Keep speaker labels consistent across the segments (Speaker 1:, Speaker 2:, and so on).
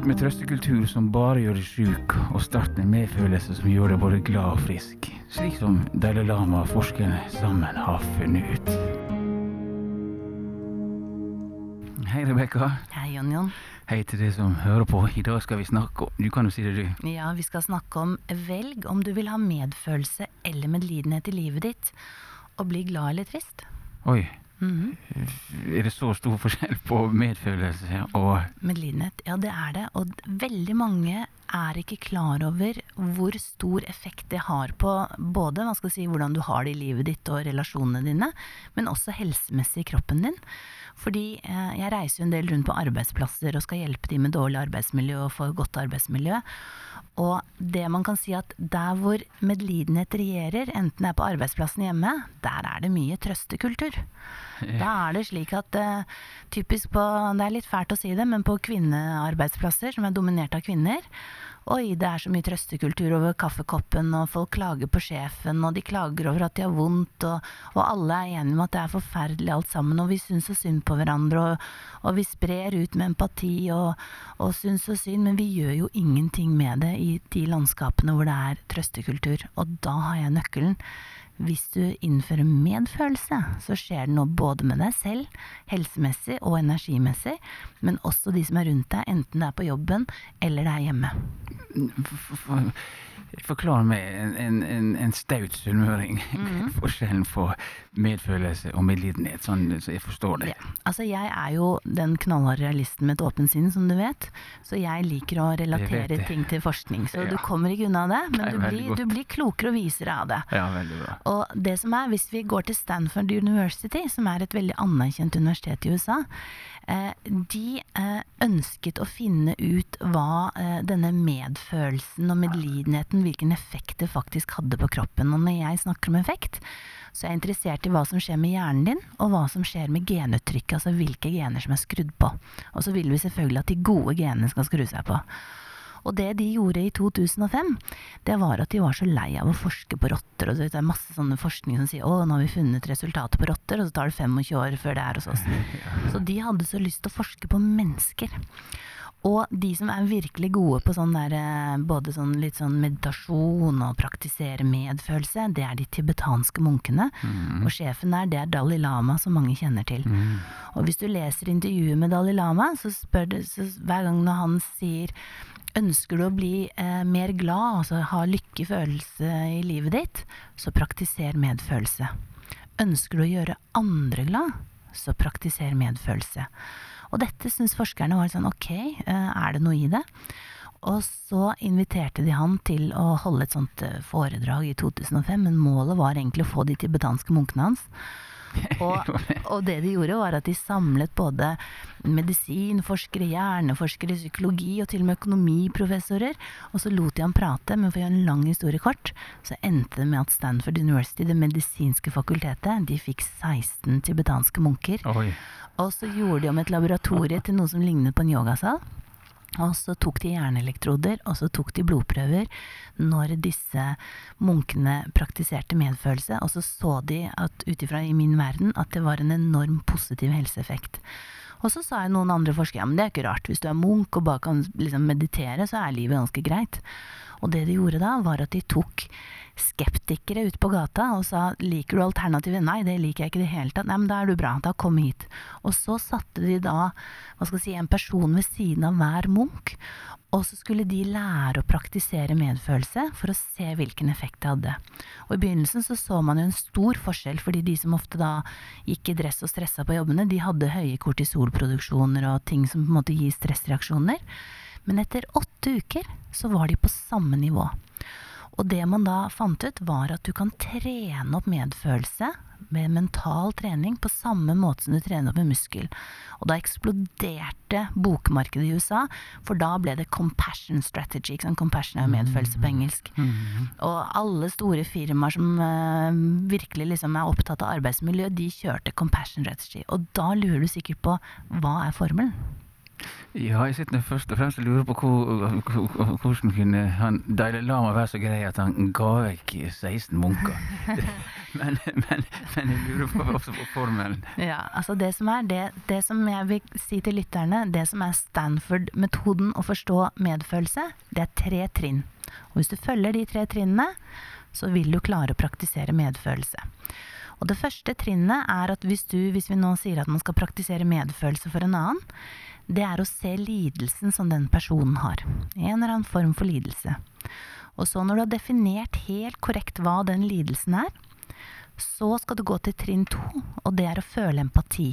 Speaker 1: Slutt med trøstekultur som bare gjør deg sjuk, og start med medfølelse som gjør deg både glad og frisk. Slik som Dalai Lama og forskerne sammen har funnet ut. Hei, Rebekka.
Speaker 2: Hei, Jon Jon.
Speaker 1: Hei til deg som hører på. I dag skal vi snakke om Du kan jo si det, du.
Speaker 2: Ja, vi skal snakke om velg om du vil ha medfølelse eller medlidenhet i livet ditt, og bli glad eller trist.
Speaker 1: Oi.
Speaker 2: Mhm.
Speaker 1: Er det så stor forskjell på medfølelse og
Speaker 2: Medlidenhet, ja det er det. Og veldig mange er ikke klar over hvor stor effekt det har på både si, hvordan du har det i livet ditt og relasjonene dine, men også helsemessig i kroppen din. Fordi eh, jeg reiser jo en del rundt på arbeidsplasser og skal hjelpe de med dårlig arbeidsmiljø og få godt arbeidsmiljø. Og det man kan si at der hvor medlidenhet regjerer, enten det er på arbeidsplassen hjemme, der er det mye trøstekultur. Da er det slik at eh, typisk på, det er litt fælt å si det, men på kvinnearbeidsplasser som er dominert av kvinner, Oi, det er så mye trøstekultur over kaffekoppen, og folk klager på sjefen, og de klager over at de har vondt, og, og alle er enige om at det er forferdelig alt sammen, og vi syns så synd på hverandre, og, og vi sprer ut med empati og, og syns så synd, men vi gjør jo ingenting med det i de landskapene hvor det er trøstekultur, og da har jeg nøkkelen. Hvis du innfører medfølelse, så skjer det noe både med deg selv, helsemessig og energimessig, men også de som er rundt deg, enten det er på jobben eller det er hjemme.
Speaker 1: For- for- Forklar meg en, en, en, en staut sunnmøring forskjellen på medfølelse og medlidenhet, sånn så jeg forstår det.
Speaker 2: Ja. Altså, jeg er jo den knallharde realisten med et åpent sinn, som du vet. Så jeg liker å relatere ting til forskning. Så
Speaker 1: Ja.
Speaker 2: du kommer ikke unna det, men
Speaker 1: Nei,
Speaker 2: du blir, du blir klokere og visere av det.
Speaker 1: Ja, veldig bra.
Speaker 2: Og det som er, hvis vi går til Stanford University, som er et veldig anerkjent universitet i USA, eh, de eh, ønsket å finne ut hva eh, denne medfølelsen og medlidenheten, hvilken effekt det faktisk hadde på kroppen. Og når jeg snakker om effekt, så er jeg interessert i hva som skjer med hjernen din, og hva som skjer med genuttrykket, altså hvilke gener som er skrudd på. Og så vil vi selvfølgelig at de gode genene skal skru seg på. Og det de gjorde i 2005, det var at de var så lei av å forske på rotter. Og så det er masse sånne forskning som sier å, nå har vi funnet resultatet på rotter, og så tar det 25 år før det er hos oss. Så de hadde så lyst til å forske på mennesker. Og de som er virkelig gode på sånn der, eh, både sånn litt sånn meditasjon og praktisere medfølelse, det er de tibetanske munkene. Og sjefen der, det er Dalai Lama, som mange kjenner til. Og hvis du leser intervjuet med Dalai Lama, så spør du så hver gang når han sier Ønsker du å bli eh, mer glad, altså ha lykkefølelse i livet ditt, så praktiser medfølelse. Ønsker du å gjøre andre glad, så praktiser medfølelse. Og dette syntes forskerne var sånn ok, eh, er det noe i det? Og så inviterte de han til å holde et sånt eh, foredrag i 2005, men målet var egentlig å få de tibetanske munkene hans. Og, og det de gjorde, var at de samlet både medisinforskere, hjerneforskere, psykologi og til og med økonomiprofessorer. Og så lot de ham prate, men for å gjøre en lang historie kort, så endte det med at Stanford University, det medisinske fakultetet, de fikk 16 tibetanske munker.
Speaker 1: Oi.
Speaker 2: Og så gjorde de om et laboratorie til noe som lignet på en yogasal. Og så tok de hjerneelektroder, og så tok de blodprøver når disse munkene praktiserte medfølelse, og så så de at ut ifra i min verden at det var en enorm positiv helseeffekt. Og så sa jeg noen andre forskere ja, men det er ikke rart, hvis du er munk og bare kan liksom meditere, så er livet ganske greit. Og det de gjorde da, var at de tok skeptikere ut på gata og sa liker du alternativet? Nei, det liker jeg ikke i det hele tatt. Nei, men da er du bra, da kom hit. Og så satte de da hva skal jeg si, en person ved siden av hver munk, og så skulle de lære å praktisere medfølelse for å se hvilken effekt det hadde. Og i begynnelsen så så man jo en stor forskjell, fordi de som ofte da gikk i dress og stressa på jobbene, de hadde høye kortisolproduksjoner og ting som på en måte gir stressreaksjoner. Men etter åtte uker så var de på samme nivå. Og det man da fant ut, var at du kan trene opp medfølelse med mental trening på samme måte som du trener opp en muskel. Og da eksploderte bokmarkedet i USA, for da ble det compassion strategy. Ikke sant? Compassion er jo medfølelse på engelsk. Og alle store firmaer som uh, virkelig liksom er opptatt av arbeidsmiljø, de kjørte compassion strategy. Og da lurer du sikkert på hva er formelen?
Speaker 1: Ja, jeg sitter først og fremst og lurer på hvor, hvor, hvordan kunne han Dalai Lama være så grei at han ga vekk 16 munker. men, men, men, jeg lurer på, også på formelen.
Speaker 2: Ja, altså det som er det, det som jeg vil si til lytterne, det som er Stanford-metoden å forstå medfølelse, det er tre trinn. Og hvis du følger de tre trinnene, så vil du klare å praktisere medfølelse. Og det første trinnet er at hvis, du, hvis vi nå sier at man skal praktisere medfølelse for en annen, det er å se lidelsen som den personen har. En eller annen form for lidelse. Og så når du har definert helt korrekt hva den lidelsen er, så skal du gå til trinn to, og det er å føle empati.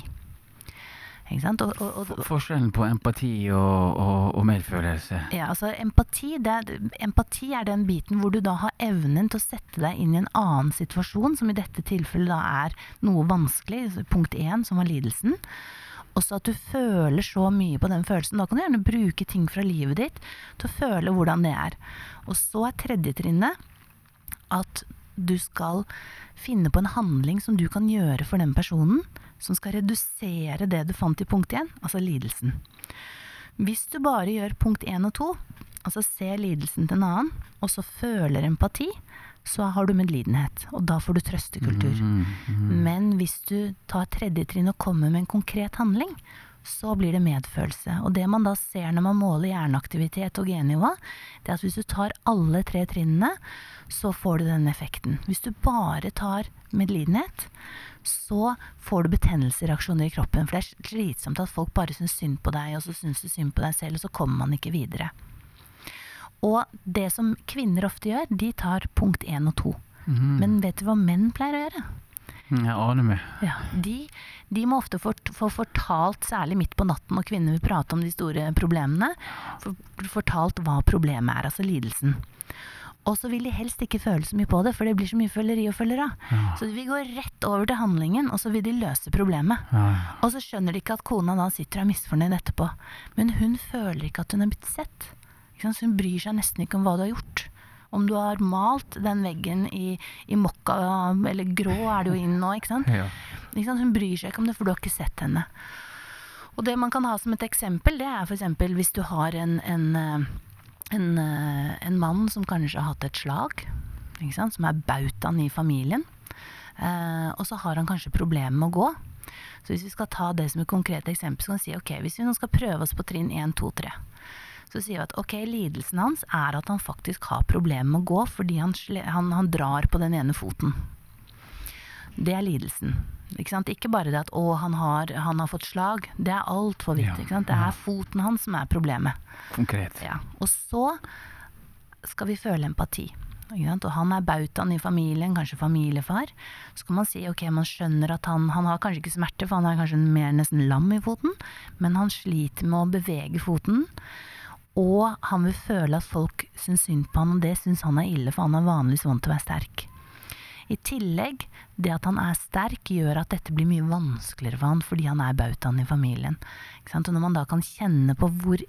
Speaker 1: Og, og, og, Forskjellen på empati og, medfølelse?
Speaker 2: Ja, altså empati, er, empati er den biten hvor du da har evnen til å sette deg inn i en annen situasjon, som i dette tilfellet da er noe vanskelig, punkt én, som var lidelsen også at du føler så mye på den følelsen. Da kan du gjerne bruke ting fra livet ditt til å føle hvordan det er. Og så er tredje trinnet at du skal finne på en handling som du kan gjøre for den personen, som skal redusere det du fant i punkt én, altså lidelsen. Hvis du bare gjør punkt én og to, altså ser lidelsen til en annen, og så føler empati, så har du medlidenhet, og da får du trøstekultur. Mm, mm. Men hvis du tar tredje trinn og kommer med en konkret handling, så blir det medfølelse. Og det man da ser når man måler hjerneaktivitet og gennivå, det er at hvis du tar alle tre trinnene, så får du den effekten. Hvis du bare tar medlidenhet, så får du betennelsesreaksjoner i kroppen. For det er slitsomt at folk bare syns synd på deg, og så syns du synd på deg selv, og så kommer man ikke videre. Og det som kvinner ofte gjør, de tar punkt én og to. Mm. Men vet du hva menn pleier å gjøre?
Speaker 1: Jeg aner meg.
Speaker 2: Ja, de, de, må ofte få for, fortalt, særlig midt på natten når kvinner vil prate om de store problemene, for, fortalt hva problemet er, altså lidelsen. Og så vil de helst ikke føle så mye på det, for det blir så mye føleri og følger av. Ja. Så de går rett over til handlingen, og så vil de løse problemet. Ja. Og så skjønner de ikke at kona da sitter og er misfornøyd etterpå. Men hun føler ikke at hun er blitt sett. Hun bryr seg nesten ikke om hva du har gjort. Om du har malt den veggen i, i mokka, eller grå er det jo inn nå, ikke sant? Ja. ikke sant? Hun bryr seg ikke om det, for du har ikke sett henne. Og det man kan ha som et eksempel, det er f.eks. hvis du har en, en, en, en, mann som kanskje har hatt et slag, som er bautaen i familien. Eh, og så har han kanskje problemer med å gå. Så hvis vi skal ta det som et konkret eksempel, så kan vi si ok, hvis vi nå skal prøve oss på trinn 1, 2, 3 så sier vi at ok, lidelsen hans er at han faktisk har problemer med å gå fordi han, han, han drar på den ene foten. Det er lidelsen. Ikke, ikke, bare det at 'å, han har, han har fått slag'. Det er altfor viktig. Ja, det er foten hans som er problemet.
Speaker 1: Konkret.
Speaker 2: Ja. Og så skal vi føle empati. Og han er bautaen i familien, kanskje familiefar. Så kan man si ok, man skjønner at han, han har kanskje ikke smerte, for han er kanskje mer nesten lam i foten, men han sliter med å bevege foten. Og han vil føle at folk syns synd på han, og det syns han er ille, for han er vanligvis vant til å være sterk. I tillegg, det at han er sterk, gjør at dette blir mye vanskeligere for han fordi han er bautaen i familien. Og når man da kan kjenne på hvor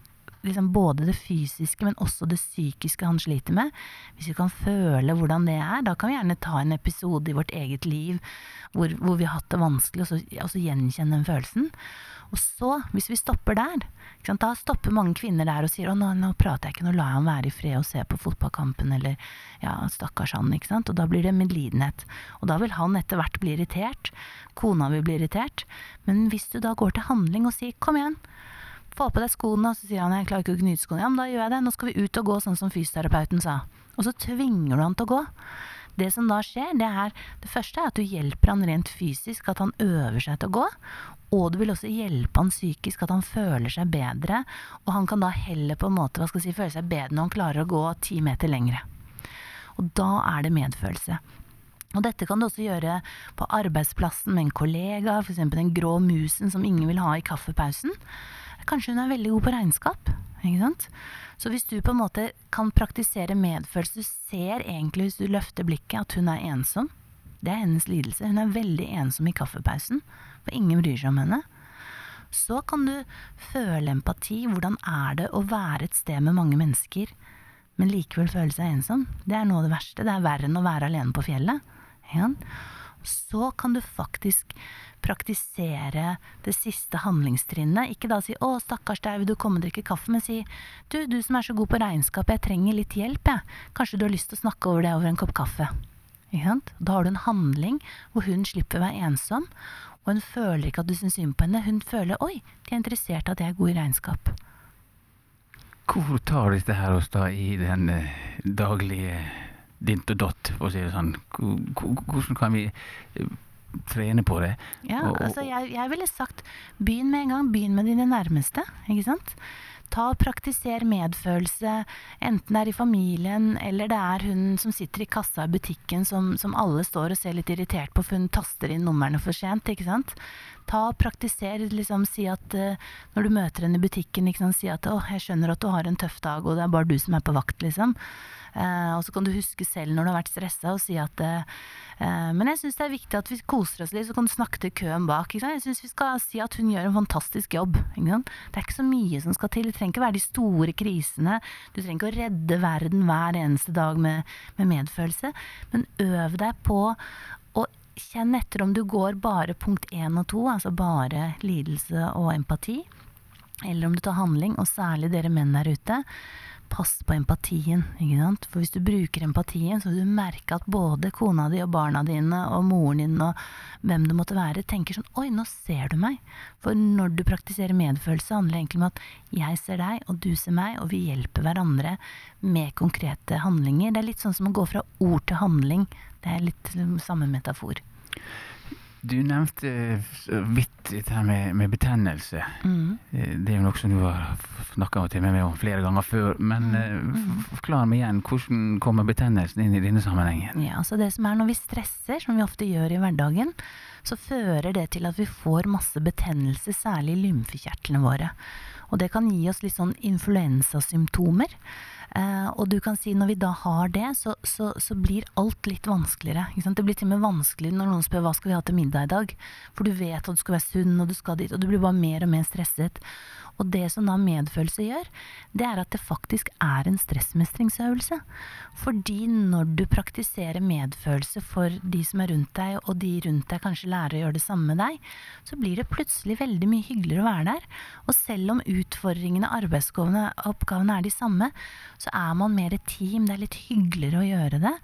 Speaker 2: liksom både det fysiske, men også det psykiske han sliter med. Hvis vi kan føle hvordan det er, da kan vi gjerne ta en episode i vårt eget liv hvor, hvor vi har hatt det vanskelig, og så, og så gjenkjenne den følelsen. Og så, hvis vi stopper der, da stopper mange kvinner der og sier å nå, nå prater jeg ikke, nå lar jeg ham være i fred og se på fotballkampen, eller ja, stakkars han, ikke sant. Og da blir det medlidenhet. Og da vil han etter hvert bli irritert. Kona vil bli irritert. Men hvis du da går til handling og sier kom igjen, få på deg skoene, og så sier han jeg klarer ikke å knyte skoene. Ja, men da gjør jeg det. Nå skal vi ut og gå, sånn som fysioterapeuten sa. Og så tvinger du han til å gå. Det som da skjer, det er det første er at du hjelper han rent fysisk, at han øver seg til å gå. Og du vil også hjelpe han psykisk, at han føler seg bedre. Og han kan da heller på en måte, hva skal jeg si, føle seg bedre når han klarer å gå ti meter lengre. Og da er det medfølelse. Og dette kan du også gjøre på arbeidsplassen med en kollega, f.eks. den grå musen som ingen vil ha i kaffepausen. Kanskje hun er veldig god på regnskap. Ikke sant? Så hvis du på en måte kan praktisere medfølelse, du ser egentlig hvis du løfter blikket at hun er ensom. Det er hennes lidelse. Hun er veldig ensom i kaffepausen, for ingen bryr seg om henne. Så kan du føle empati. Hvordan er det å være et sted med mange mennesker, men likevel føle seg ensom? Det er noe av det verste. Det er verre enn å være alene på fjellet. Ja. Så kan du faktisk praktisere det siste handlingstrinnet. Ikke da si 'Å, stakkars deg, vil du komme og drikke kaffe?' Men si 'Du, du som er så god på regnskap, jeg trenger litt hjelp, jeg. Kanskje du har lyst til å snakke over det over en kopp kaffe?' Da har du en handling hvor hun slipper å være ensom, og hun føler ikke at du syns synd på henne. Hun føler 'Oi, de er interessert i at jeg er god i regnskap'.
Speaker 1: Hvor tar dette her oss da i den eh, daglige dint og dott, for å si det sånn? Hvor- hvor- Hvordan kan vi eh, trene på det?
Speaker 2: Ja,
Speaker 1: Og- og-
Speaker 2: altså jeg, jeg ville sagt begynn med en gang. Begynn med dine nærmeste, ikke sant. Ta og Praktiser medfølelse, enten det er i familien eller det er hun som sitter i kassa i butikken som, som alle står og ser litt irritert på for hun taster inn numrene for sent. ikke sant? Ta Praktiser, liksom si at uh, når du møter henne i butikken, ikke sant, si at 'Å, jeg skjønner at du har en tøff dag, og det er bare du som er på vakt', liksom. Eh, og så kan du huske selv når du har vært stressa og si at eh, Men jeg syns det er viktig at vi koser oss litt, så kan du snakke til køen bak. Jeg syns vi skal si at hun gjør en fantastisk jobb. Det er ikke så mye som skal til. Det trenger ikke være de store krisene. Du trenger ikke å redde verden hver eneste dag med, med medfølelse. Men øv deg på å kjenne etter om du går bare punkt én og to, altså bare lidelse og empati eller om du tar handling, og særlig dere menn der ute, pass på empatien. ikke sant? For hvis du bruker empatien, så vil du merke at både kona di og barna dine og moren din og hvem det måtte være, tenker sånn Oi, nå ser du meg. For når du praktiserer medfølelse, handler det egentlig om at jeg ser deg, og du ser meg, og vi hjelper hverandre med konkrete handlinger. Det er litt sånn som å gå fra ord til handling. Det er litt samme metafor.
Speaker 1: Du nevnte eh, så vidt dette med, med betennelse.
Speaker 2: Mm.
Speaker 1: Eh, Det er jo noe som du har snakka med meg om flere ganger før. Men mm. forklar meg igjen, hvordan kommer betennelsen inn i denne sammenhengen?
Speaker 2: Ja, så det som er når vi stresser, som vi ofte gjør i hverdagen, så fører det til at vi får masse betennelse, særlig i lymfekjertlene våre. Og det kan gi oss litt sånn influensasymptomer. Eh, og du kan si når vi da har det, så, så, så blir alt litt vanskeligere. Det blir til og med vanskeligere når noen spør hva skal vi ha til middag i dag. For du vet at du skal være sunn, og du skal dit, og du blir bare mer og mer stresset. Og det som da medfølelse gjør, det er at det faktisk er en stressmestringsøvelse. Fordi når du praktiserer medfølelse for de som er rundt deg, og de rundt deg kanskje lærer å gjøre det samme med deg, så blir det plutselig veldig mye hyggeligere å være der. Og selv om utfordringene, arbeidsoppgavene er de samme, så er man mer et team. Det er litt hyggeligere å gjøre det.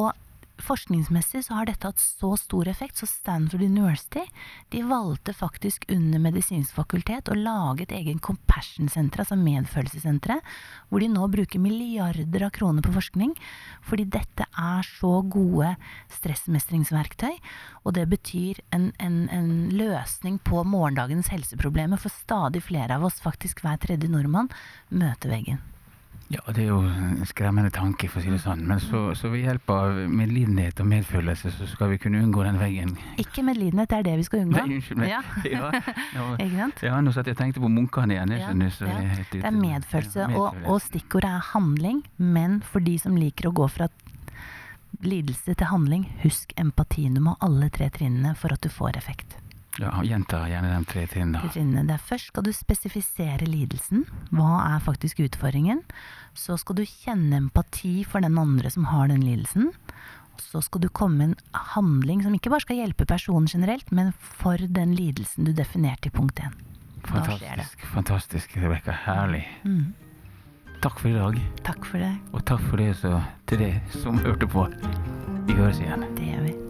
Speaker 2: Og Forskningsmessig så har dette hatt så stor effekt, så Stanford University de valgte faktisk under medisinsk fakultet å lage et egen compassion-senter, altså medfølelsessenteret, hvor de nå bruker milliarder av kroner på forskning, fordi dette er så gode stressmestringsverktøy, og det betyr en, en, en løsning på morgendagens helseproblemer, for stadig flere av oss, faktisk hver tredje nordmann, møter veggen.
Speaker 1: Ja, det er jo en skremmende tanke, for å si det sånn. Men så, så ved hjelp av medlidenhet og medfølelse, så skal vi kunne unngå den veggen.
Speaker 2: Ikke medlidenhet, det er det vi skal unngå.
Speaker 1: Nei, unnskyld meg.
Speaker 2: Ja.
Speaker 1: Ja, ja.
Speaker 2: Ikke sant?
Speaker 1: Ja, nå satt jeg tenkte på munkene igjen.
Speaker 2: Ja, ja. Det er medfølelse, og, og stikkordet er handling. Men for de som liker å gå fra lidelse til handling, husk empatien. Du må alle tre trinnene for at du får effekt.
Speaker 1: Ja, Gjenta gjerne de tre trinnene.
Speaker 2: De trinnene der Først skal du spesifisere lidelsen. Hva er faktisk utfordringen? Så skal du kjenne empati for den andre som har den lidelsen. Så skal du komme med en handling som ikke bare skal hjelpe personen generelt, men for den lidelsen du definerte i punkt 1. Da det.
Speaker 1: Fantastisk, fantastisk, Rebekka. Herlig.
Speaker 2: Mm.
Speaker 1: Takk for i dag,
Speaker 2: Takk for det.
Speaker 1: og takk for det så, til deg som hørte på. Vi høres igjen.
Speaker 2: Det gjør vi.